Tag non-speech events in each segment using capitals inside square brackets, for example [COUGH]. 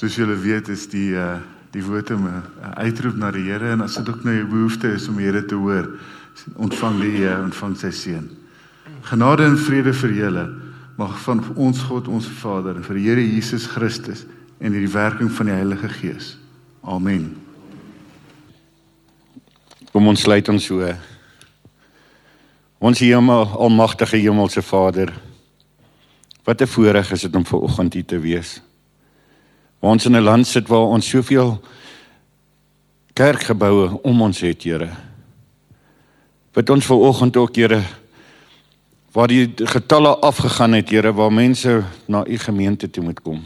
Soos julle weet is die uh die woord 'n uitroep na die Here en as dit ook nou 'n behoefte is om die Here te hoor, ontvang die uh, ontvang sy seën. Genade en vrede vir julle mag van ons God ons Vader en vir die Here Jesus Christus en die werking van die Heilige Gees. Amen. Kom ons sluit ons so. Ons Hemel, almagtige Hemelse Vader. Wat 'n voorreg is dit om ver oggend hier te wees. Waar ons in 'n land sit waar ons soveel kerkgeboue om ons het, Here. Wat ons ver oggend ook, Here, waar die getalle afgegaan het, Here, waar mense na u gemeente toe moet kom.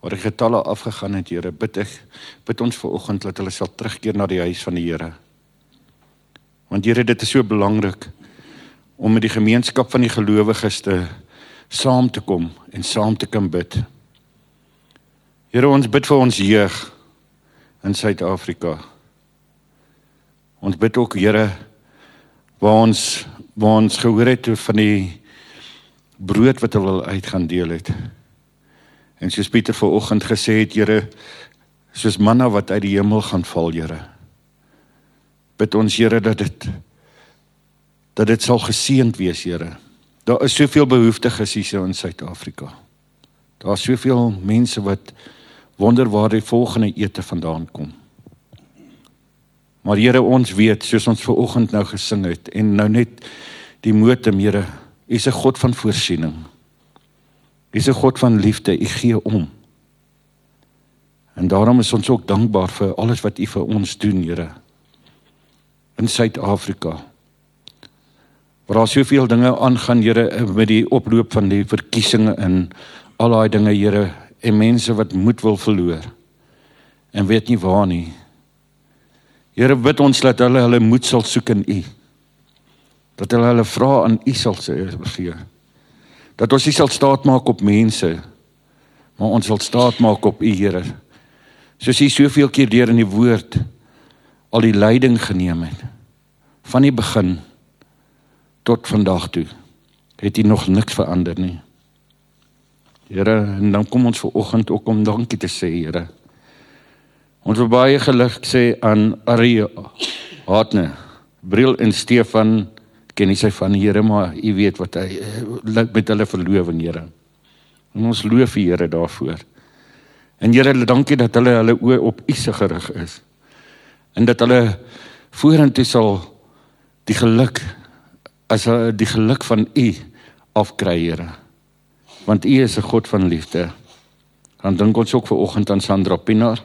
Waar die getalle afgegaan het, Here, bid ek bid ons ver oggend dat hulle sal terugkeer na die huis van die Here. Want Here, dit is so belangrik om met die gemeenskap van die gelowiges te saam te kom en saam te kan bid. Here ons bid vir ons jeug in Suid-Afrika. Ons bid ook Here waar ons waar ons gehoor het van die brood wat hulle uit gaan deel het. En soos Pieter vanoggend gesê het, Here, soos manna wat uit die hemel gaan val, Here. Bid ons Here dat dit dat dit sal geseënd wees, Here. Daar is soveel behoeftiges hier in Suid-Afrika. Daar is soveel mense wat wonder waar die volgende ete vandaan kom. Maar Here ons weet soos ons ver oggend nou gesing het en nou net die motem Here, U is 'n God van voorsiening. U is 'n God van liefde, U gee om. En daarom is ons ook dankbaar vir alles wat U vir ons doen, Here. In Suid-Afrika. Waar daar soveel dinge aangaan, Here, met die oploop van die verkiesings en al daai dinge, Here, en mense wat moed wil verloor en weet nie waar nie. Here bid ons dat hulle hulle moed sal soek in U. Dat hulle hulle vra aan U sal gee. Dat ons nie sal staat maak op mense, maar ons sal staat maak op U Here. Soos U soveel keer deur in die woord al die leiding geneem het van die begin tot vandag toe. Het U nog niks verander nie. Here, en dan kom ons ver oggend ook om dankie te sê, Here. Ons wil baie geluk sê aan Arie Hartne, Briel en Stefan, ken nie sy van die Here, maar u weet wat hy eh, met hulle verloving, Here. En ons loof die Here daarvoor. En Here, dankie dat hulle hulle oë op U se gerig is. En dat hulle vorentoe sal die geluk as die geluk van U afkry, Here want U is 'n God van liefde. Dan dink ons ook ver oggend aan Sandra Pinaar.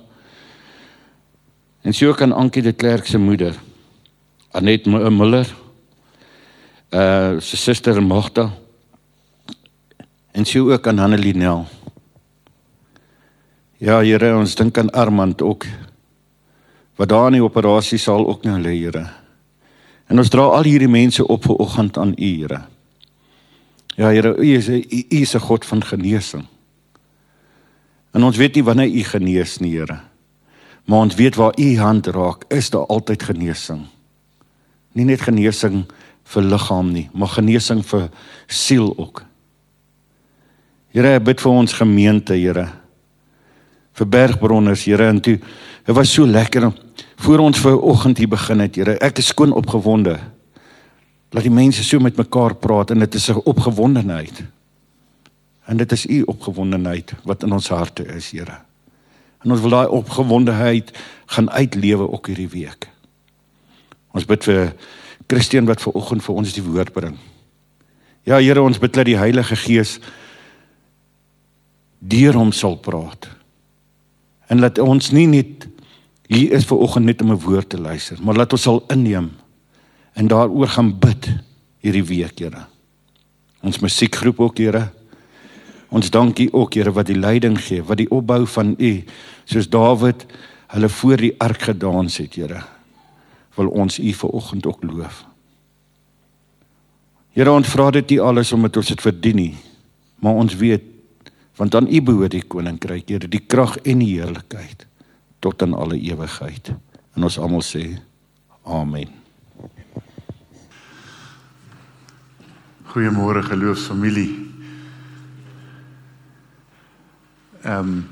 En sy ook aan Ankie de Klerk se moeder. Anet Muller. Uh sy suster Magda. En sy ook aan Hanelie Nel. Ja, Here, ons dink aan Armand ook. Wat daar in die operasie sal ook nou lê, Here. En ons dra al hierdie mense op ver oggend aan U, Here. Ja Here, U is U is 'n God van genesing. En ons weet nie wanneer U genees nie, Here. Maar ons weet waar U hand raak, is daar altyd genesing. Nie net genesing vir liggaam nie, maar genesing vir siel ook. Here, ek bid vir ons gemeente, Here. Vir bergbronners, Here, en toe dit was so lekker voor ons vir oggend hier begin het, Here. Ek is skoon opgewonde. Laat die mense so met mekaar praat en dit is 'n opgewondenheid. En dit is u opgewondenheid wat in ons harte is, Here. En ons wil daai opgewondenheid gaan uitlewe ook hierdie week. Ons bid vir Christian wat ver oggend vir ons die woord bring. Ja, Here, ons bid dat die Heilige Gees deur hom sal praat. En laat ons nie net hier is ver oggend net om 'n woord te luister, maar laat ons sal inneem en daaroor gaan bid hierdie week, Here. Ons musiekgroep ook, Here. Ons dankie ook, Here, wat die leiding gee, wat die opbou van U, soos Dawid hulle voor die ark gedans het, Here. Wil ons U ver oggend ook loof. Here, ons vra dit nie alles omdat ons dit verdien nie, maar ons weet want aan U behoort die koninkryk, Here, die krag en die heerlikheid tot in alle ewigheid. En ons almal sê amen. Goeiemôre geloofsfamilie. Ehm um,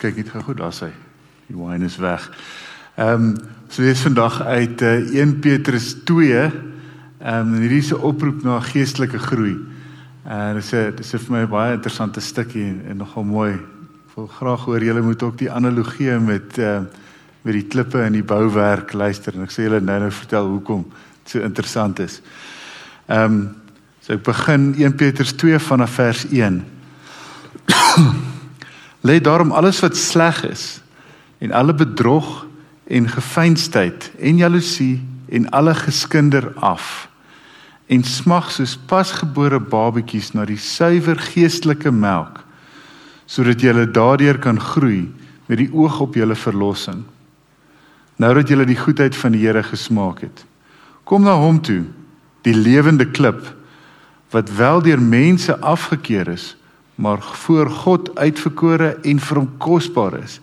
kyk net gou goed, daar sy. Die wyn is weg. Ehm um, so lees vandag uit uh, 1 Petrus 2. Ehm um, hierdie is 'n oproep na geestelike groei. En uh, dis 'n dis 'n vir my baie interessante stukkie en, en nogal mooi. Ek wil graag hoor julle moet ook die analogie met uh, met die klippe in die bouwerk luister en ek sê julle nou nou vertel hoekom dit so interessant is. Ehm um, so ek begin 1 Petrus 2 vanaf vers 1. [COUGHS] Lê daarom alles wat sleg is en alle bedrog en gefeinsheid en jaloesie en alle geskinder af en smag soos pasgebore babatjies na die suiwer geestelike melk sodat julle daardeur kan groei met die oog op julle verlossing nou dat julle die goedheid van die Here gesmaak het kom na hom toe die lewende klip wat wel deur mense afgekeur is maar voor God uitverkore en vir hom kosbaar is.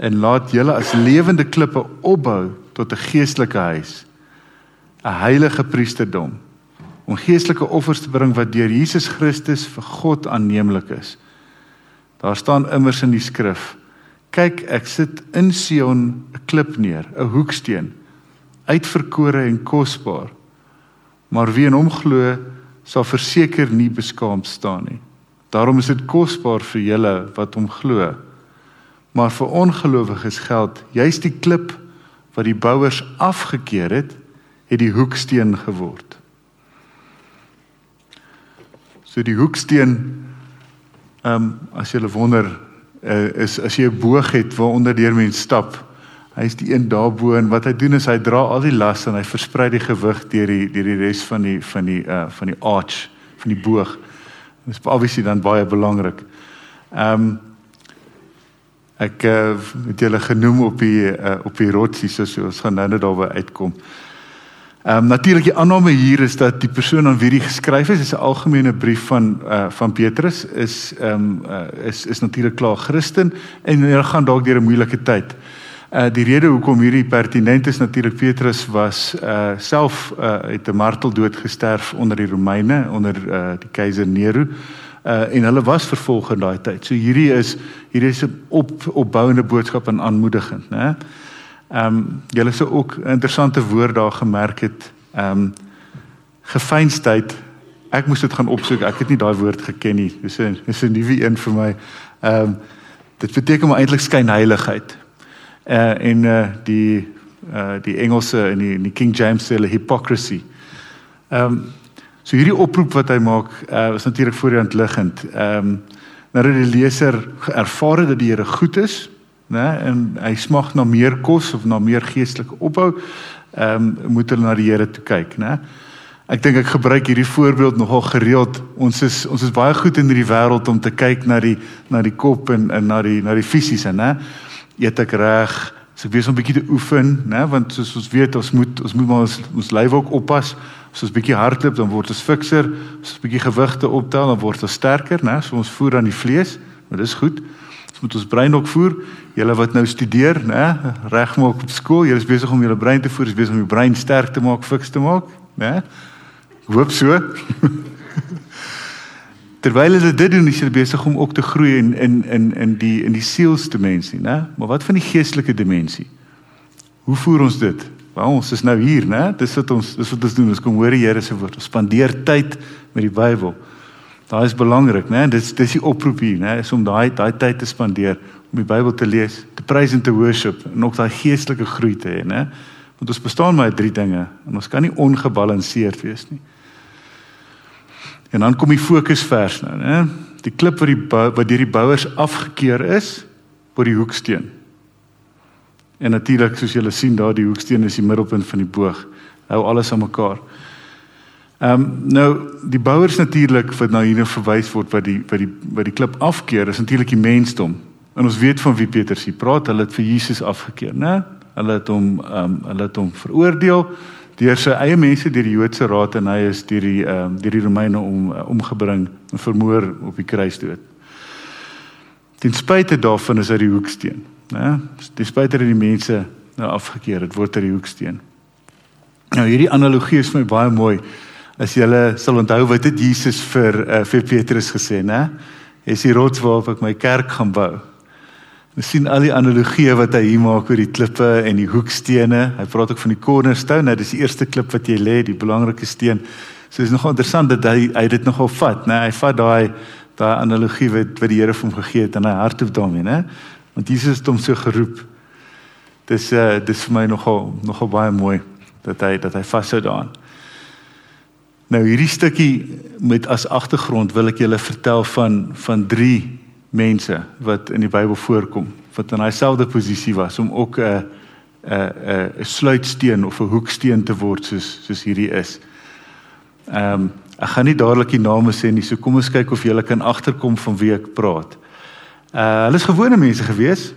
En laat julle as lewende klippe opbou tot 'n geestelike huis 'n heilige priesterdom om geestelike offers te bring wat deur Jesus Christus vir God aanneemlik is. Daar staan immers in die skrif kyk ek sit in Sion 'n klip neer 'n hoeksteen uitverkore en kosbaar maar wie in hom glo sal verseker nie beskaamd staan nie Daarom is dit kosbaar vir julle wat hom glo. Maar vir ongelowiges geld juist die klip wat die bouers afgekeur het, het die hoeksteen geword. So die hoeksteen ehm um, as jy wonder uh, is as jy 'n boog het waaronder deur mens stap, hy is die een daarbo en wat hy doen is hy dra al die las en hy versprei die gewig deur die deur die res van die van die uh van die arch van die boog. Dit is obviously dan baie belangrik. Ehm um, ek uh, het julle genoem op die uh, op die rotsie soos ons gaan nou net daarby uitkom. Ehm um, natuurlik die aanname hier is dat die persoon aan wie dit geskryf is, is 'n algemene brief van uh, van Petrus is ehm um, uh, is is natuurlik klaar Christen en hulle gaan dalk deur 'n moeilike tyd. Uh die rede hoekom hierdie pertinent is natuurlik Petrus was uh self uh het 'n marteldood gesterf onder die Romeine onder uh die keiser Nero. Uh en hulle was vervolg in daai tyd. So hierdie is hierdie is 'n op opbouende boodskap en aanmoedigend, né? Ehm um, julle sou ook 'n interessante woord daar gemerk het. Ehm um, gefeinsheid. Ek moes dit gaan opsoek. Ek het nie daai woord geken nie. Dis 'n dis 'n nuwe een vir my. Ehm um, dit beteken maar eintlik skynheiligheid uh, en uh, die uh, die Engelse en die, die King James sê hulle hypocrisy. Ehm um, so hierdie oproep wat hy maak uh, is natuurlik voor die hand liggend. Ehm um, nadat die leser ervaar het dat die Here goed is, né, en hy smag na meer kos of na meer geestelike opbou, ehm um, moet hulle na die Here toe kyk, né? Ek dink ek gebruik hierdie voorbeeld nogal gereeld. Ons is ons is baie goed in hierdie wêreld om te kyk na die na die kop en en na die na die fisiese, né? Eet ek reg? As ek weer so 'n bietjie te oefen, né, want soos ons weet, ons moet ons moet maar ons ons lyf ook oppas. As ons bietjie hardloop, dan word ons fikser. As ons bietjie gewigte optel, dan word ons sterker, né? So ons voer aan die vlees, maar dis goed. Ons moet ons brein ook voer. Julle wat nou studeer, né, regmaak op skool, julle is besig om julle brein te voer, is besig om die brein sterk te maak, fiks te maak, né? Hoop so. [LAUGHS] Terwyl hulle dit doen, is hulle besig om ook te groei in in in in die in die sielsdimensie, né? Maar wat van die geestelike dimensie? Hoe voer ons dit? Wel, ons is nou hier, né? Dis wat ons dis wat ons doen. Ons kom hoor die Here se woord. Ons spandeer tyd met die Bybel. Daai is belangrik, né? Dis dis die oproep hier, né? Is om daai daai tyd te spandeer om die Bybel te lees, te prys en te worship en ook daai geestelike groei te hê, né? Want ons bestaan maar uit drie dinge en ons kan nie ongebalanseerd wees nie. En dan kom die fokusvers nou, né? Die klip wat die wat deur die bouers afgekeur is oor die hoeksteen. En natuurlik soos julle sien daar die hoeksteen is die middelpunt van die boog. Hou alles aan mekaar. Ehm um, nou die bouers natuurlik wat nou hier verwys word wat die wat die wat die klip afkeer is natuurlik die mensdom. En ons weet van wie Petrus hier praat, hulle het vir Jesus afgekeur, né? Hulle het hom ehm um, hulle het hom veroordeel deur sy eie mense deur die Joodse raad en hy is deur die ehm um, deur die Romeine om uh, omgebring en vermoor op die kruis dood. Ten spyte daarvan is hy die hoeksteen, né? Ten spyte dat die mense nou afgekeer het, word hy die hoeksteen. Nou hierdie analogie is vir my baie mooi. As jy sal onthou wat het Jesus vir uh, vir Petrus gesê, né? Is die rots waarop ek my kerk gaan bou. Ons sien al die analogieë wat hy hier maak oor die klippe en die hoekstene. Hy praat ook van die cornerstone. Nou dis die eerste klip wat jy lê, die belangrike steen. So is nogal interessant dat hy hy dit nogal vat, né? Hy vat daai daai analogie wat wat die Here vir hom gegee het en hy hardop daarmee, né? Want Jesus het hom so geroep. Dis uh dis vir my nogal nogal baie mooi dat hy dat hy vashou daaraan. Nou hierdie stukkie met as agtergrond wil ek julle vertel van van mense wat in die Bybel voorkom wat in dieselfde posisie was om ook 'n 'n 'n sluitsteen of 'n hoeksteen te word soos soos hierdie is. Ehm um, ek gaan nie dadelik die name sê nie, so kom ons kyk of julle kan agterkom van wie ek praat. Uh hulle is gewone mense gewees.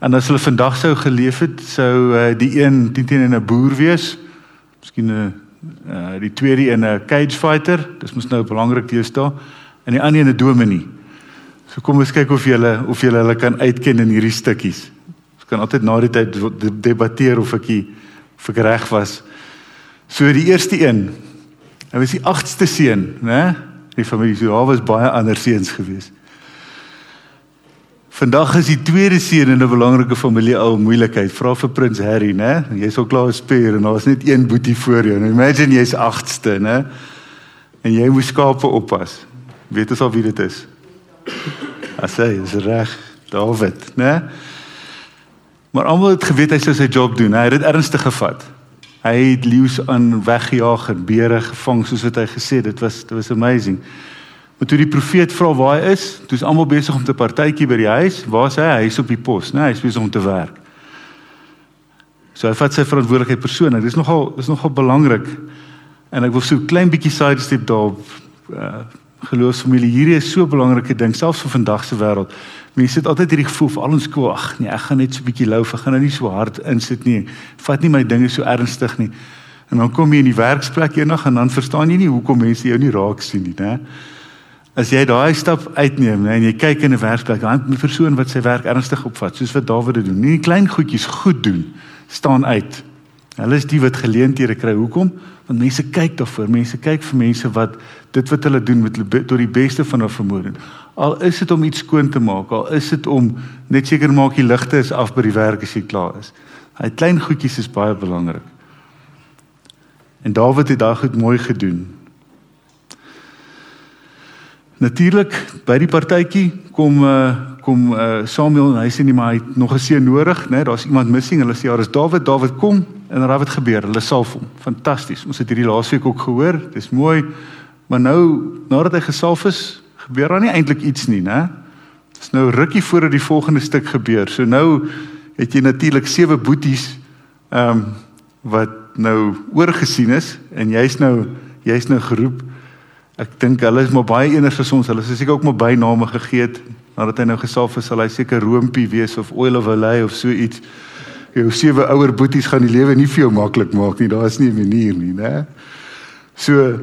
En as hulle vandag sou geleef het, sou uh, die een teen teen 'n boer wees. Miskien 'n uh, die tweede een 'n cage fighter. Dis mos nou belangrik deesdae. En die ander een 'n dominee. So kom ons kyk of julle of julle hulle kan uitken in hierdie stukkies. Ons kan altyd na die tyd debatteer of ek of ek reg was. So die eerste een. Hy was die 8ste seun, né? Die familie so daar was baie ander seuns gewees. Vandag is die tweede seun in 'n belangrike familie ou moeilikheid. Vra vir prins Harry, né? Jy's al klaar gespeer en daar was net een boetie voor jou. Nou imagine jy's 8ste, né? En jy moet skape oppas. Weet jy al wie dit is? Asai, is reg, David, né? Maar almal het geweet hy sou sy job doen. Hy het dit ernstig gevat. Hy het leeu's aan weggejaag en beere gevang soos wat hy gesê het. Dit was dit was amazing. Maar toe die profeet vra waar hy is, toe is almal besig om te partytjie by die huis. Waar is hy? Hy is op die pos, né? Hy is besig om te werk. So hy vat sy verantwoordelikheid persoonlik. Dis nogal dis nogal belangrik. En ek wil so 'n klein bietjie sidestep daar uh geloofsfamilie hierdie is so 'n belangrike ding selfs vir vandag se wêreld. Mense het altyd hierdie gevoel vir al ons skool, ag nee, ek gaan net so 'n bietjie lou, ek gaan nou nie so hard insit nie. Vat nie my dinge so ernstig nie. En dan kom jy in die werksplek eendag en dan verstaan jy nie hoekom mense jou nie raak sien nie, né? As jy daai stap uitneem né, en jy kyk in 'n werksplek, dan 'n persoon wat sy werk ernstig opvat, soos wat Dawid dit doen. Nie klein goedjies goed doen staan uit. Hulle is die wat geleenthede kry. Hoekom? Want mense kyk daarvoor. Mense kyk vir mense wat dit wat hulle doen met tot die beste van hulle vermoë. Al is dit om iets skoon te maak, al is dit om net seker maak die ligte is af by die werk as jy klaar is. Hy klein goedjies is baie belangrik. En Dawid het daai goed mooi gedoen. Natuurlik by die partytjie kom uh, kom uh, Samuel en hy sê nie maar hy het nog 'n seun nodig, né? Nee, Daar's iemand missing. Hulle sê ja, dis Dawid. Dawid kom en raai wat gebeur. Hulle salf hom. Fantasties. Ons het hierdie laasweek ook gehoor. Dis mooi. Maar nou nadat hy gesalf is, gebeur daar nie eintlik iets nie, né? Dis nou rukkie voordat die volgende stuk gebeur. So nou het jy natuurlik sewe boeties ehm um, wat nou oorgesien is en jy's nou jy's nou geroep. Ek dink hulle is maar baie eners as ons. Hulle is seker ook maar byname gegee het nadat hy nou gesalf is, sal hy seker roompie wees of oil of olay of so iets. Jou sewe ouer boeties gaan die lewe nie vir jou maklik maak nie. Daar is nie 'n manier nie, né? So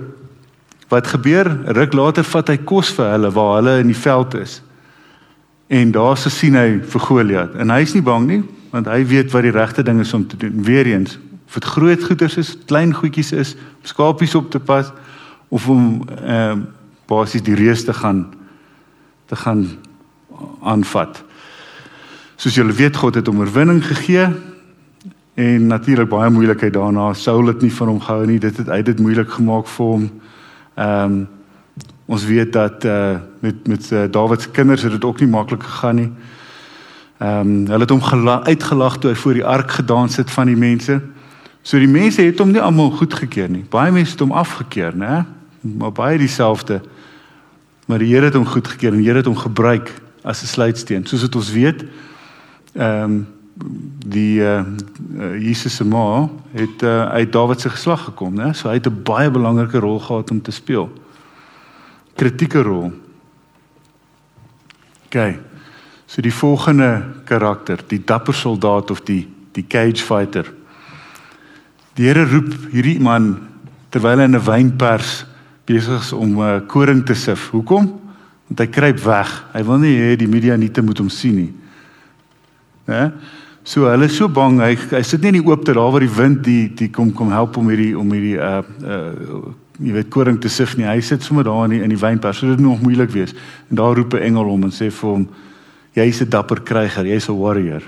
wat gebeur? Ruk later vat hy kos vir hulle waar hulle in die veld is. En daar se sien hy vir Goliat en hy's nie bang nie want hy weet wat die regte ding is om te doen. Weereens, of dit groot goeders is, klein goedjies is, skapies op te pas of om ehm uh, basies die reus te gaan te gaan aanvat. Soos julle weet, God het hom oorwinning gegee en natuurlik baie moeilikheid daarna. Saul het nie van hom gehou nie. Dit het uit dit moeilik gemaak vir hom. Ehm um, ons weet dat eh uh, met met uh, Dawid se kinders het dit ook nie maklik gegaan nie. Ehm um, hulle het hom uitgelag toe hy voor die ark gedans het van die mense. So die mense het hom nie almal goedgekeur nie. Baie mense het hom afgekeur, né? Maar baie dieselfde. Maar die Here het hom goedgekeur en die Here het hom gebruik as 'n sluitsteen. Soos dit ons weet, ehm um, die uh, Jesus se ma het uh, uit Dawid se geslag gekom, né? So hy het 'n baie belangrike rol gehad om te speel. Kritieke rol. OK. So die volgende karakter, die dapper soldaat of die die cage fighter. Die Here roep hierdie man terwyl hy in 'n wynpers besig is om uh, koring te sif. Hoekom? want hy kruip weg. Hy wil nie hê die media nie te moet hom sien nie. Hè? So hulle is so bang. Hy hy sit nie in die oopte daar waar die wind die die kom kom help om hierdie om hierdie uh uh jy weet koring te sif nie. Hy sit sommer daar in die, in die wynpers. So dit moet nog moeilik wees. En daar roep 'n engel hom en sê vir hom Jy's 'n dapper kryger, jy's 'n warrior.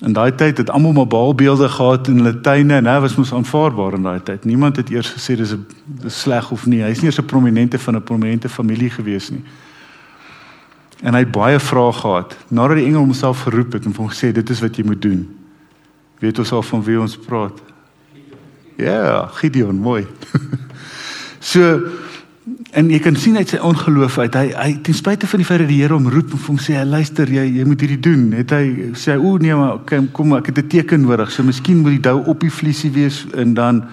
In daai tyd het almal maar baalbeelde gehad in hulle tuine en hy was mos aanvaarbaar in daai tyd. Niemand het eers gesê dis 'n sleg of nie. Hy's nie eens 'n prominente van 'n prominente familie gewees nie. En hy het baie vrae gehad. Nadat die engel homself geroep het en hom gesê dit is wat jy moet doen. Weet ons al van wie ons praat? Ja, yeah, Gideon, mooi. [LAUGHS] so en jy kan sien uit sy ongeloof uit hy hy ten spyte van die feit dat die Here hom roep en hom sê luister jy jy moet hierdie doen het hy sê o nee maar kom kom ek het 'n teken nodig so miskien moet die dou op die vliesie wees en dan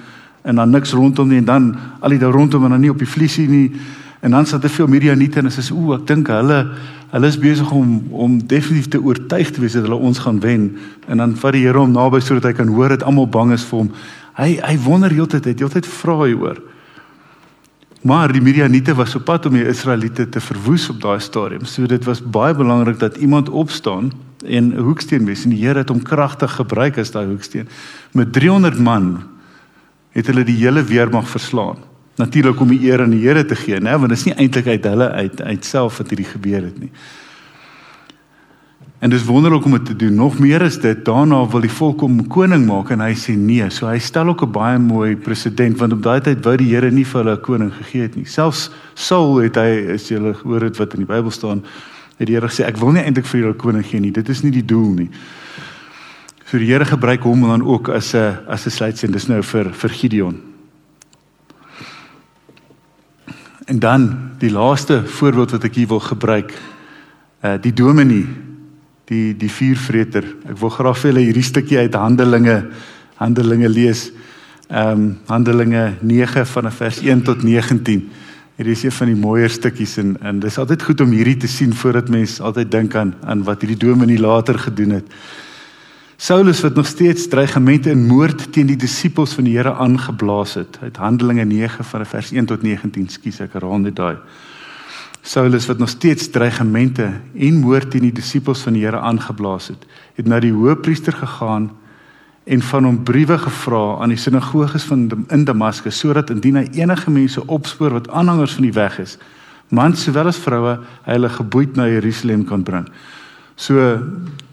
en dan niks rondom nie en dan al die dou rondom en dan nie op die vliesie nie en dan sit te veel Midianiete en sê o ek dink hulle hulle is besig om om definitief te oortuig te wees dat hulle ons gaan wen en dan vat die Here hom naby sodat hy kan hoor dat almal bang is vir hom hy hy wonder heeltyd hy heeltyd vra hy oor Maar die Midianiete was op pad om die Israeliete te verwoes op daai stadium. So dit was baie belangrik dat iemand opstaan en 'n hoeksteen wees en die Here het hom kragtig gebruik as daai hoeksteen. Met 300 man het hulle die hele weermag verslaan. Natuurlik om die eer aan die Here te gee, né, want dit is nie eintlik uit hulle uit uit self wat hierdie gebeur het nie. En dis wonderlik om dit te doen. Nog meer is dit daarna wil die volk hom koning maak en hy sê nee. So hy stel ook 'n baie mooi presedent want op daai tyd wou die Here nie vir hulle 'n koning gegee het nie. Selfs Saul het hy as jy hoor dit wat in die Bybel staan, het die Here gesê ek wil nie eintlik vir julle 'n koning gee nie. Dit is nie die doel nie. So die Here gebruik hom dan ook as 'n as 'n sluitsien. Dis nou vir vir Gideon. En dan die laaste voorbeeld wat ek hier wil gebruik. Uh die dominee die die vuurvreter. Ek wil graag vir julle hierdie stukkie uit Handelinge Handelinge lees. Ehm um, Handelinge 9 van vers 1 tot 19. Hierdie is een van die mooier stukkies en en dis altyd goed om hierdie te sien voordat mens altyd dink aan aan wat hierdie dominee later gedoen het. Saulus wat nog steeds dreigemente en moord teen die disippels van die Here aangeblaas het. Uit Handelinge 9 van vers 1 tot 19. Skus ek herhaal net daai. Saulus wat nog steeds dreigemente en moord teen die disippels van die Here aangeblaas het, het na die hoëpriester gegaan en van hom briewe gevra aan die sinagoges van in Damaskus sodat indien hy enige mense opspoor wat aanhangers van die weg is, mans sowel as vroue, hy hulle geboeid na Jerusalem kan bring. So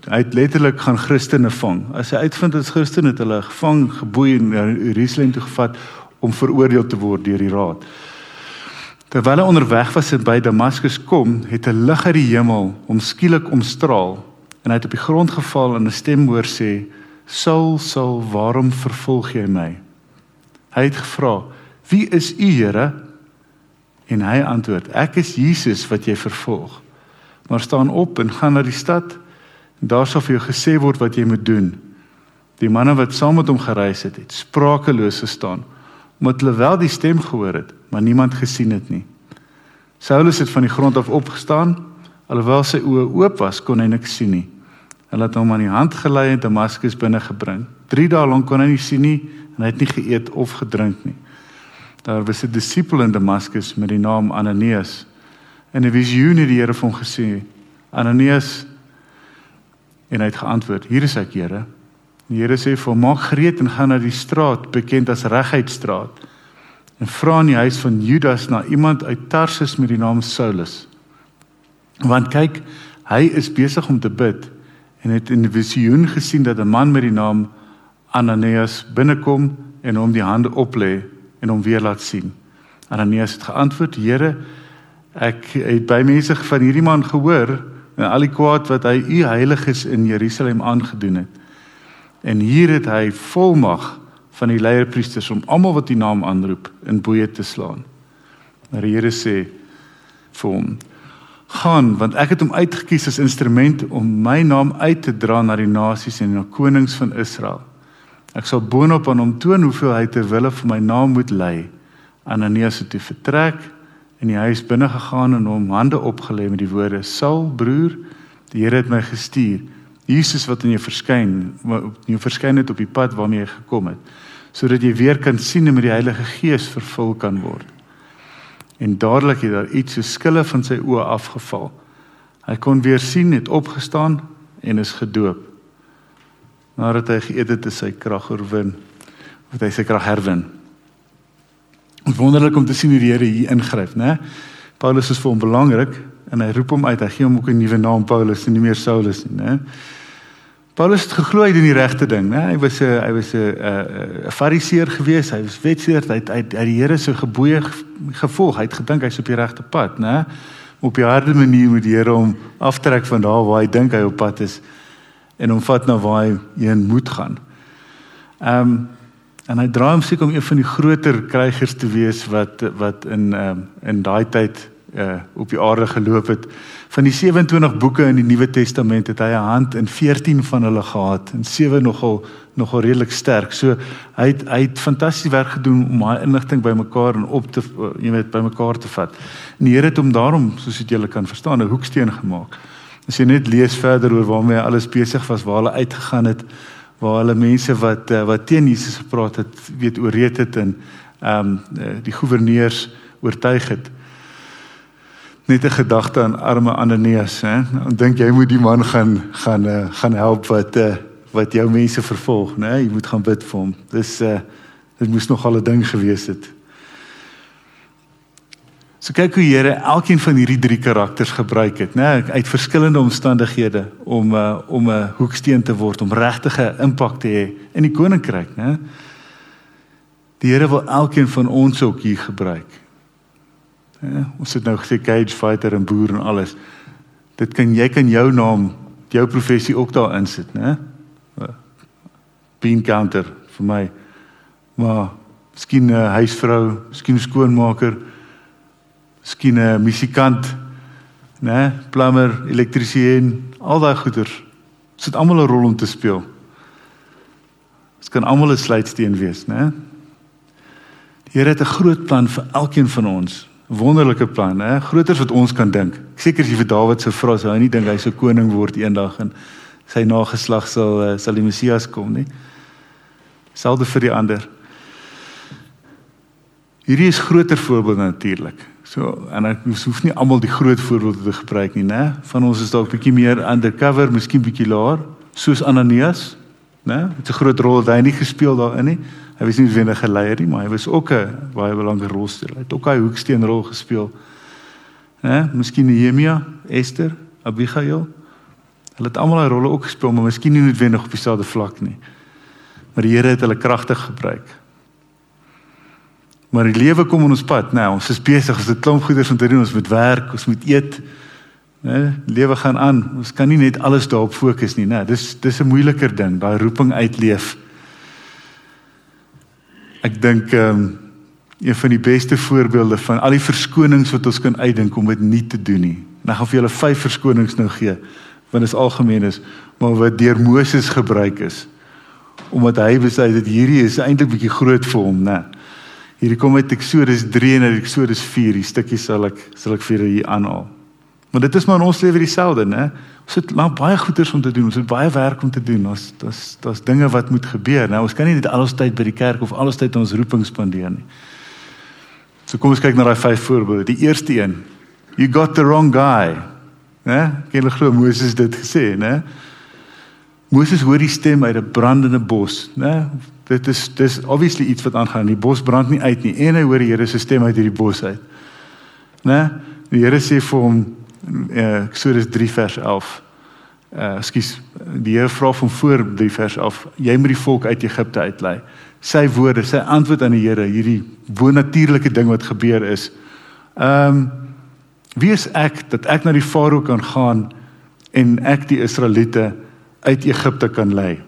hy het letterlik gaan Christene vang. As hy uitvind dat Christene het hulle gevang, geboei en na Jerusalem toe gevat om veroordeel te word deur die raad. Terwyl hy onderweg was en by Damaskus kom, het 'n lig uit die hemel hom skielik omstraal en hy het op die grond geval en 'n stem hoor sê: "Saul, Saul, waarom vervolg jy my?" Hy het gevra: "Wie is U, Here?" En hy antwoord: "Ek is Jesus wat jy vervolg. Maar staan op en gaan na die stad daar sal vir jou gesê word wat jy moet doen." Die manne wat saam met hom gereis het, het sprakeloos gestaan omdat hulle wel die stem gehoor het, maar niemand gesien het nie. Saulus het van die grond af opgestaan, alhoewel sy oë oop was, kon hy niks sien nie. Hulle het hom aan die hand gelei en Damaskus binne gebring. 3 dae lank kon hy nie sien nie en hy het nie geëet of gedrink nie. Daar was 'n disipel in Damaskus met die naam Ananias. In 'n visioen het die Here vir hom gesê: "Ananias." En hy het geantwoord: "Hier is ek, Here." Die Here sê vir hom: "Maak gereed en gaan na die straat bekend as Regheidstraat." en vra in die huis van Judas na iemand uit Tarsus met die naam Saulus. Want kyk, hy is besig om te bid en het in 'n visioen gesien dat 'n man met die naam Ananias binnekom en hom die hande oplê en hom weer laat sien. Ananias het geantwoord: "Here, ek het by mense van hierdie man gehoor en al die kwaad wat hy u heiliges in Jerusalem aangedoen het. En hier het hy volmag van die leierpriesters om almal wat die naam aanroep in boeye te slaan. Maar die Here sê vir hom: "Gaan, want ek het hom uitgekies as instrument om my naam uit te dra na die nasies en na konings van Israel. Ek sal boonop aan hom toon hoeveel hy ter wille van my naam moet ly." Ananias het toe vertrek en die huis binne gegaan en hom hande opgelê met die woorde: "Saul, broer, die Here het my gestuur." Jesus wat in jou verskyn, jou verskyn het op die pad waarmee jy gekom het sodat jy weer kan sien en met die Heilige Gees vervul kan word. En dadelik het daar iets so skille van sy oë afgeval. Hy kon weer sien, het opgestaan en is gedoop. Nadat hy geëet het, is sy krag oorwin. Wat hy sy krag herwin. Wonderlik om te sien hoe die Here hier ingryp, né? Paulus is vir hom belangrik en hy roep hom uit. Hy gee hom ook 'n nuwe naam Paulus en nie meer Saulus nie, né? Paulus het geglo hy doen die regte ding, né? Hy was 'n hy was 'n 'n fariseer gewees, hy was wetseer, hy het uit die Here se gebooie gevolg. Hy het gedink hy's op die regte pad, né? Op die harde manier moet die Here hom aftrek van daar waar hy dink hy op pad is en hom vat na waar hy heen moet gaan. Ehm um, en hy draai hom seker om een van die groter krygers te wees wat wat in ehm um, in daai tyd uh op die aarde geloop het. Van die 27 boeke in die Nuwe Testament het hy 'n hand in 14 van hulle gehad en sewe nogal nogal redelik sterk. So hy het hy het fantasties werk gedoen om daai inligting bymekaar en op te jy weet bymekaar te vat. En die Here het hom daarom soos dit julle kan verstaan 'n hoeksteen gemaak. As jy net lees verder oor waarmee hy alles besig was, waar hulle uitgegaan het, waar hulle mense wat eh, wat teen Jesus gepraat het, weet ooreed het en ehm um, die goewerneurs oortuig het net 'n gedagte aan arme Ananias, hè. En dink jy moet die man gaan gaan uh, gaan help wat uh, wat jou mense vervolg, né? Jy moet gaan bid vir hom. Dis uh dit moes nog al 'n ding gewees het. So kyk hoe Here elkeen van hierdie drie karakters gebruik het, né, uit verskillende omstandighede om uh, om 'n hoeksteen te word, om regtige impak te hê in die koninkryk, né? Die Here wil elkeen van ons ook hier gebruik. Ja, ons het nou gesê cage fighter en boer en alles. Dit kan jy kan jou naam, jou professie ook daar insit, né? Bean counter vir my. Maar miskien 'n huisvrou, miskien 'n skoonmaker, miskien 'n musikant, né? Plumber, elektriesien, al daai goeders. Dit het almal 'n rol om te speel. Dit kan almal 'n sluitsteen wees, né? Die Here het 'n groot plan vir elkeen van ons wonderlike plan, hè, groter as wat ons kan dink. Ek seker as jy vir Dawid sou vra, sou hy nie dink hy sou koning word eendag en sy nageslag sal eh, sal die Messias kom nie. Selde vir die ander. Hierdie is groter voorbeelde natuurlik. So en ek hoef nie almal die groot voorbeelde te gebruik nie, né? Van ons is dalk bietjie meer undercover, miskien bietjie laer, soos Ananias, né? Dit 'n groot rol wat hy nie gespeel daarin nie. Hy was nie wenige geleier nie, maar hy was ook 'n baie belangrike rolspeler. Hy het ook 'n hoeksteenrol gespeel. Hè, miskien Nehemia, Esther, Abigail. Hulle het almal 'n rolle ook gespeel, maar miskien nie noodwendig op dieselfde vlak nie. Maar die Here het hulle kragtig gebruik. Maar die lewe kom in ons pad, nou, ons is besig, ons het klomp goeders om te doen, ons moet werk, ons moet eet. Né? Lewe gaan aan. Ons kan nie net alles daarop fokus nie, né? Dis dis 'n moeiliker ding, daai roeping uitleef. Ek dink ehm um, een van die beste voorbeelde van al die verskonings wat ons kan uitdink om dit nie te doen nie. En ek gaan vir julle vyf verskonings nou gee want dit is algemeen is, maar wat deur Moses gebruik is omdat hy besluit dat hierdie is eintlik bietjie groot vir hom, né? Hierdie kom uit Eksodus 3 en Eksodus 4, die stukkie sal ek sal ek vir julle hier aanhaal. Maar dit is maar in ons lewe dieselfde, né? Ons het lank baie goeders om te doen. Ons het baie werk om te doen. Ons daar's daar's dinge wat moet gebeur. Nou ons kan nie net alles tyd by die kerk of alles tyd ons roeping spandeer nie. So kom ons kyk na daai vyf voorbeelde. Die eerste een. You got the wrong guy. Né? Ken jy glo Moses dit gesê, né? Moses hoor die stem uit 'n brandende bos, né? Dit is dis obviously iets wat aangaan. Die bos brand nie uit nie. En hy hoor die Here se stem uit hierdie bos uit. Né? Die Here sê vir hom uh, Eksodus 3 vers 11. Uh eh, skus, die Here vra van voor 3 vers 11, jy moet die volk uit Egipte uitlei. Sy woorde, sy antwoord aan die Here, hierdie bonatuurlike ding wat gebeur is. Ehm um, wie is ek dat ek na die farao kan gaan en ek die Israeliete uit Egipte kan lei?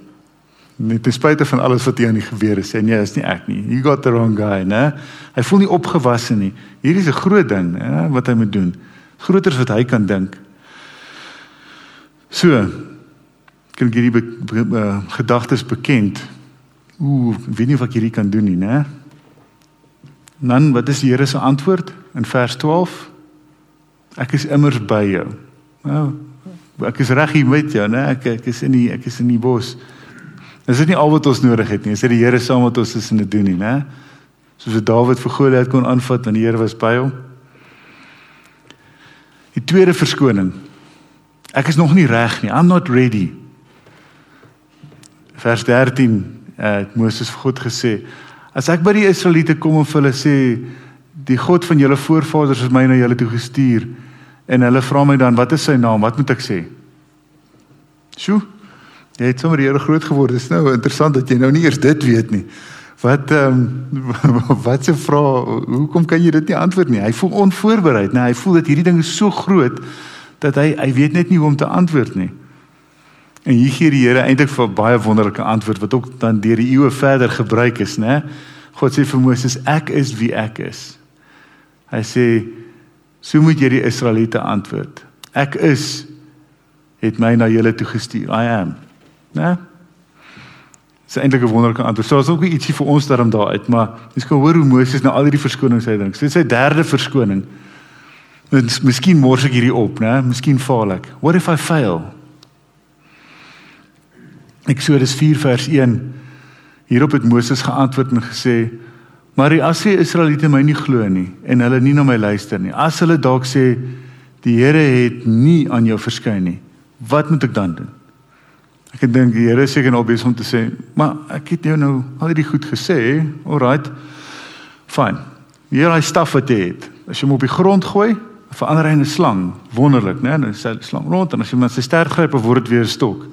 Net ten spyte van alles wat hier aan die gebeur het, sê nee, is nie ek nie. You got the wrong guy, né? Hy voel nie opgewasse nie. Hierdie is 'n groot ding, hè, wat hy moet doen groter as wat hy kan dink. So kan ek hierdie be, be, be, gedagtes bekend. Ooh, ek weet nie of ek hierdie kan doen nie, né? Dan wat is die Here se antwoord in vers 12? Ek is immers by jou. Nou, ek is reg hier met jou, né? Ek ek is in die ek is in die bos. Dis nie al wat ons nodig het nie. Dis die Here saam met ons is in dit doen nie, né? Soos Dawid vir Goliat kon aanvat want die Here was by hom. Die tweede verskoning. Ek is nog nie reg nie. I'm not ready. Vers 13 eh, het Moses vir God gesê: As ek by die Israeliete kom en vir hulle sê die God van julle voorvaders het my na julle toe gestuur En hulle vra my dan, "Wat is sy naam? Wat moet ek sê?" Sjoe. Jy het sommer hier groot geword. Dit is nou interessant dat jy nou nie eers dit weet nie. Wat ehm um, [LAUGHS] wat se vra, hoekom kan jy dit nie antwoord nie? Hy voel onvoorbereid, nee, hy voel dat hierdie ding is so groot dat hy hy weet net nie hoe om te antwoord nie. En hier gee die Here eintlik vir baie wonderlike antwoord wat ook dan deur die eeue verder gebruik is, né? God sê vir Moses, ek is wie ek is. Hy sê, so moet jy die Israeliete antwoord. Ek is het my na julle toe gestuur. I am. Né? Dis eintlik 'n wonderlike antwoord. So is ook ietsie vir ons daarom daar uit, maar jy kan hoor hoe Moses nou al hierdie verskonings uitdrink. Dit is sy derde verskoning. Mens miskien mors ek hierdie op, né? Miskien faal ek. What if I fail? Eksodus 4 vers 1. Hierop het Moses geantwoord en gesê: "Maar as die Israeliete my nie glo nie en hulle nie na my luister nie, as hulle dalk sê die Here het nie aan jou verskyn nie, wat moet ek dan doen?" Ek dink die Here is seker nou besig om te sê, "Maar ek het jou nou al hierdie goed gesê, alright. Fine. Hier is staf wat jy het. As jy hom op die grond gooi, verander hy in 'n slang. Wonderlik, né? Nou sê die slang rond en as jy met sy stert gryp, word dit weer 'n stok.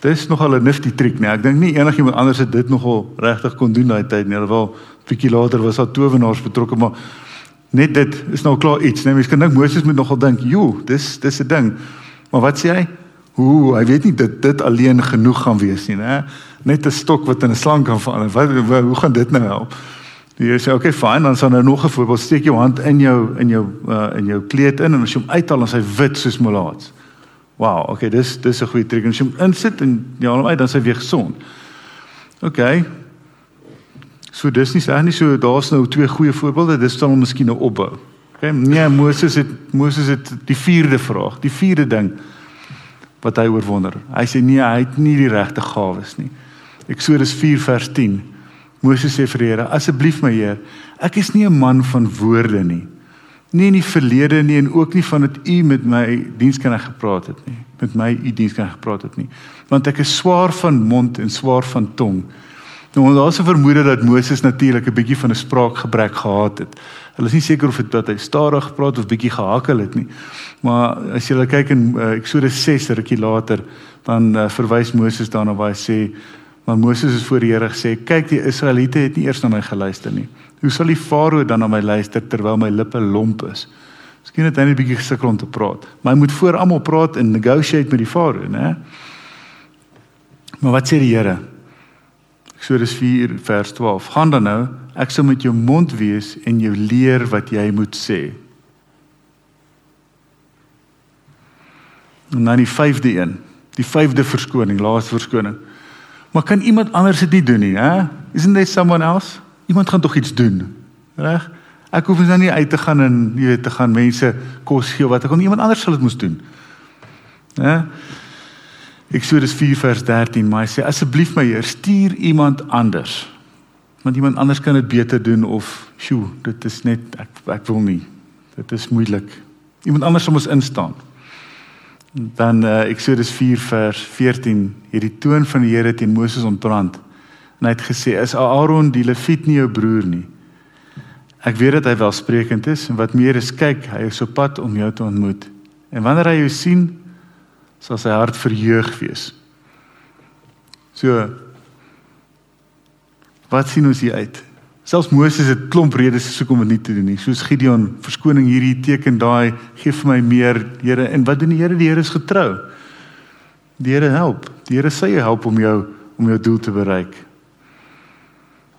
Dis nogal 'n nifty trick, né? Ek dink nie enigiemand anders het dit nogal regtig kon doen daai tyd nie. Alhoewel bietjie later was daar towenaars betrokke, maar net dit is nou klaar iets, né? Mens kan dink Moses moet nogal dink, "Jo, dis dis 'n ding." Maar wat sê hy? Hoe, hy weet nie dit dit alleen genoeg gaan wees nie, né? Net 'n stok wat in 'n slang kan verander. Wat hoe gaan dit nou help? Jy sê okay, fyn, dan sal nou nog 'n voorbeeld steek jou hand in jou in jou uh, in jou kleed in en as jy hom uithaal dan sy wit soos molaats. Wow, okay, dis dis 'n goeie trick. As jy hom insit en jy haal hom uit dan sy weer gesond. Okay. So dis nie sê nie so daar's nou twee goeie voorbeelde, dis sal miskien nou opbou. Okay, nee, Moses het Moses het die vierde vraag, die vierde ding wat hy oorwonder. Hy sê nee, hy het nie die regte gawes nie. Eksodus 4 vers 10. Moses sê vir die Here: "Asseblief my Heer, ek is nie 'n man van woorde nie. Nie in die verlede nie en ook nie van dit u met my diensknegt gepraat het nie. Met my u diensknegt gepraat het nie, want ek is swaar van mond en swaar van tong." Nou daar's 'n vermoede dat Moses natuurlik 'n bietjie van 'n spraakgebrek gehad het. Hulle is nie seker of dit dat hy stadig gepraat of bietjie gehakkel het nie. Maar as jy kyk in uh, Eksodus 6 rukkie later, dan uh, verwys Moses daarna waar hy sê Maar Moses het voor die Here gesê: "Kyk, die Israeliete het nie eers na my geluister nie. Hoe sal die Farao dan na my luister terwyl my lippe lomp is?" Miskien het hy net 'n bietjie gesukkel om te praat. Maar hy moet voor almal praat en negotiate met die Farao, né? Maar wat sê die Here? Eksodus 4 vers 12. Gaan dan nou, ek sal met jou mond wees en jou leer wat jy moet sê. En dan die vyfde een, die vyfde verskoning, laaste verskoning. Maar kan iemand anders dit doen nie, hè? Isn't there someone else? Iemand gaan tog iets doen. Reg? Ek hoef nou nie uit te gaan en jy weet te gaan mense kos gee wat ek kon iemand anders sal dit moes doen. Hè? Eksodus 4 vers 13, maar hy sê asseblief my Heer, stuur iemand anders. Want iemand anders kan dit beter doen of sjoe, dit is net ek ek wil nie. Dit is moeilik. Iemand anders moet instaan. Dan uh, Eksodus 4 vers 14, hierdie toon van die Here teen Moses ontbrand. En hy het gesê: "Is Aaron die Lewiet nie jou broer nie? Ek weet dat hy welsprekend is en wat meer is, kyk, hy is op pad om jou te ontmoet. En wanneer hy jou sien, sal sy hart verheug wees." So Wat sien ons hier uit? Selfs Moses het klomp redes gesoek om dit nie te doen nie. Soos Gideon, verskoning hierdie teken daai, gee vir my meer, Here. En wat doen die Here? Die Here is getrou. Die Here help. Die Here sê hy help om jou om jou doel te bereik.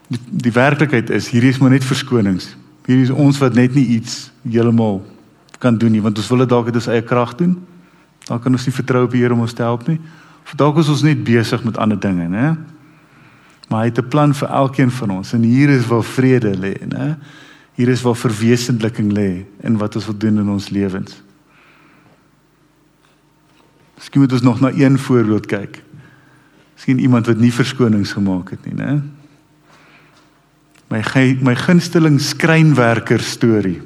Die, die werklikheid is hierdie is maar net verskonings. Hierdie is ons wat net nie iets heeltemal kan doen nie, want ons wil dit dalk uit ons eie krag doen. Dan kan ons nie vertrou op die Here om ons te help nie. Of dalk is ons net besig met ander dinge, né? Maar hy het 'n plan vir elkeen van ons en hier is waar vrede lê, né? Hier is waar verwesenliking lê in wat ons wil doen in ons lewens. Miskien moet ons nog na een voorbeeld kyk. Miskien iemand wat nie verskonings gemaak het nie, né? My my gunsteling skrynwerker storie.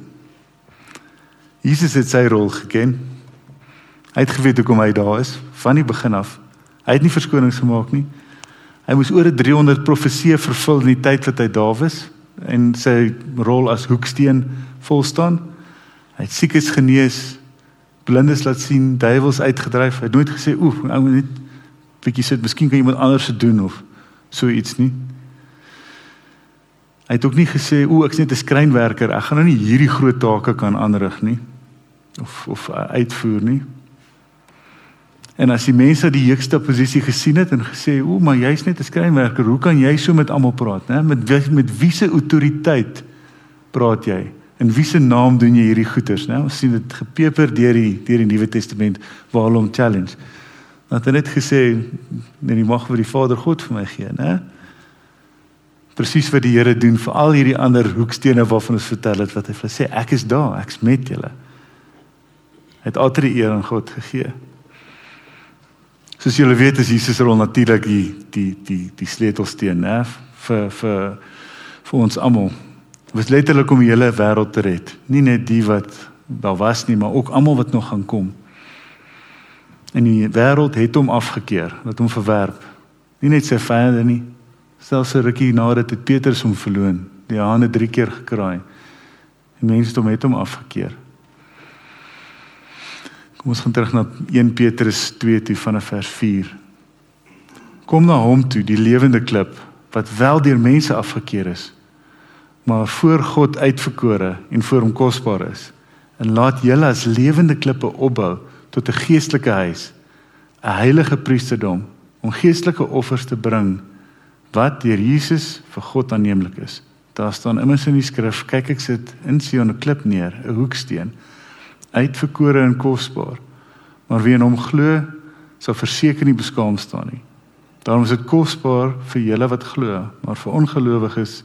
Jesus het sy rol geken. Hy het geweet hoekom hy daar is van die begin af. Hy het nie verskonings gemaak nie. Hy moes oor 300 profeseë vervul in die tyd wat hy daar was en sy rol as hoeksteen vol staan. Hy het siekes genees, blindes laat sien, duiwels uitgedryf. Hy het nooit gesê, "Oef, ou net bietjie sit, miskien kan iemand anders dit doen of so iets nie." Hy het ook nie gesê, "O, ek's net 'n skrynwerker, ek gaan nou nie hierdie groot take kan aanrig nie of of uitvoer nie." En as die mense die hoogste posisie gesien het en gesê, "O, maar jy's net 'n skrynwerker, hoe kan jy so met almal praat, né? Met met wie se autoriteit praat jy?" In wie se naam doen jy hierdie goeters, né? Ons sien dit gepeper deur die deur die Nuwe Testament waar hulle hom challenge. Dat hy net gesê, "Nee, die mag vir die Vader God vir my gee, né?" presies wat die Here doen vir al hierdie ander hoekstene waarvan ons vertel het wat hy vir sê ek is daar, ek's met julle. Hy het altyd die eer aan God gegee. Soos julle weet is Jesus rol natuurlik die die die die sleutelsteen, né, vir vir vir ons almal. Dit was letterlik om die hele wêreld te red, nie net die wat daar was nie, maar ook almal wat nog gaan kom. En die wêreld het hom afgekeur, het hom verwerp. Nie net sy vyande nie, Selfs 'n rukkie nadat dit Petrus hom verloon, die hande 3 keer gekraai. Die mense het hom met hom afgekeer. Kom ons gaan terug na 1 Petrus 2 toe vanaf vers 4. Kom na hom toe, die lewende klip wat wel deur mense afgekeer is, maar voor God uitverkore en voor hom kosbaar is. En laat julle as lewende klippe opbou tot 'n geestelike huis, 'n heilige priesterdom om geestelike offers te bring wat deur Jesus vir God aanneemlik is. Daar staan immers in die skrif, kyk ek sit in Sion 'n klip neer, 'n hoeksteen, uitverkore en kosbaar. Maar wie in hom glo, sal verseker nie beskaam staan nie. Daarom is dit kosbaar vir julle wat glo, maar vir ongelowiges,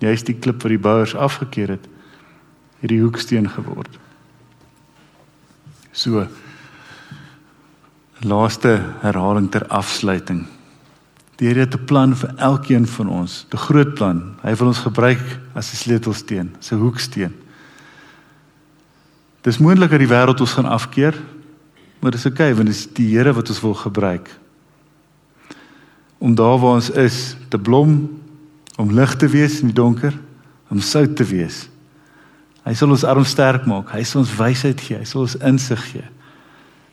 jy's die klip wat die bouers afgekeer het, het die hoeksteen geword. So laaste herhaling ter afsluiting. Die Here het 'n plan vir elkeen van ons, 'n groot plan. Hy wil ons gebruik as 'n sleutelsteen, 'n hoeksteen. Dis moontlik dat die wêreld ons gaan afkeer, maar dis okay, want dit is die Here wat ons wil gebruik. Om daar waar ons is, te blom, om lig te wees in die donker, om sout te wees. Hy sal ons arm sterk maak, hy sal ons wysheid gee, hy sal ons insig gee.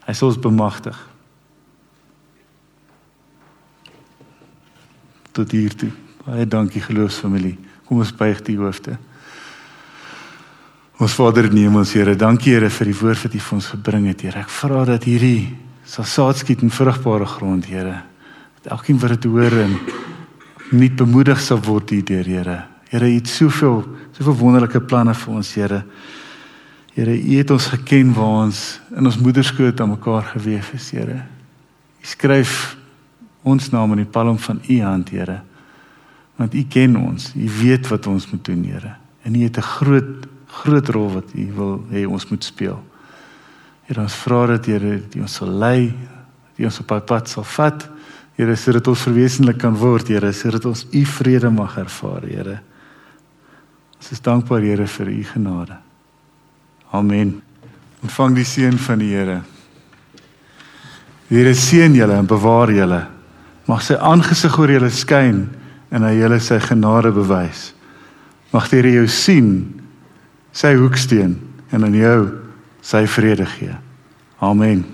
Hy sal ons bemagtig. tot hier toe. Baie dankie geloofsfamilie. Kom ons buig die hoofde. Ons Vader in die hemel, Here, dankie Here vir die woord wat U vir ons gebring het, Here. Ek vra dat hierdie sal saad skiet in vrugbare grond, Here. Dat elkeen wat dit hoor en nie bemoedig sal word hierdeur, Here. Here, U het soveel, soveel wonderlike planne vir ons, Here. Here, U het ons geken waar ons in ons moederskoot aan mekaar gewewe is, Here. U skryf ons naam in die palm van u hand, Here. Want u ken ons, u weet wat ons moet doen, Here. En u het 'n groot groot rol wat u wil hê ons moet speel. Here, ons vra dat Here, u ons sal lei, dat u ons op pad sal vat. Here, sodat ons verwesenlik kan word, Here, sodat ons u vrede mag ervaar, Here. Ons is dankbaar, Here, vir u genade. Amen. Ontvang die seën van die Here. Die Here seën julle en bewaar julle. Mag sy aangesig oor julle skyn en hy julle sy genade bewys. Mag die Here jou sien, sy hoeksteen en aan jou sy vrede gee. Amen.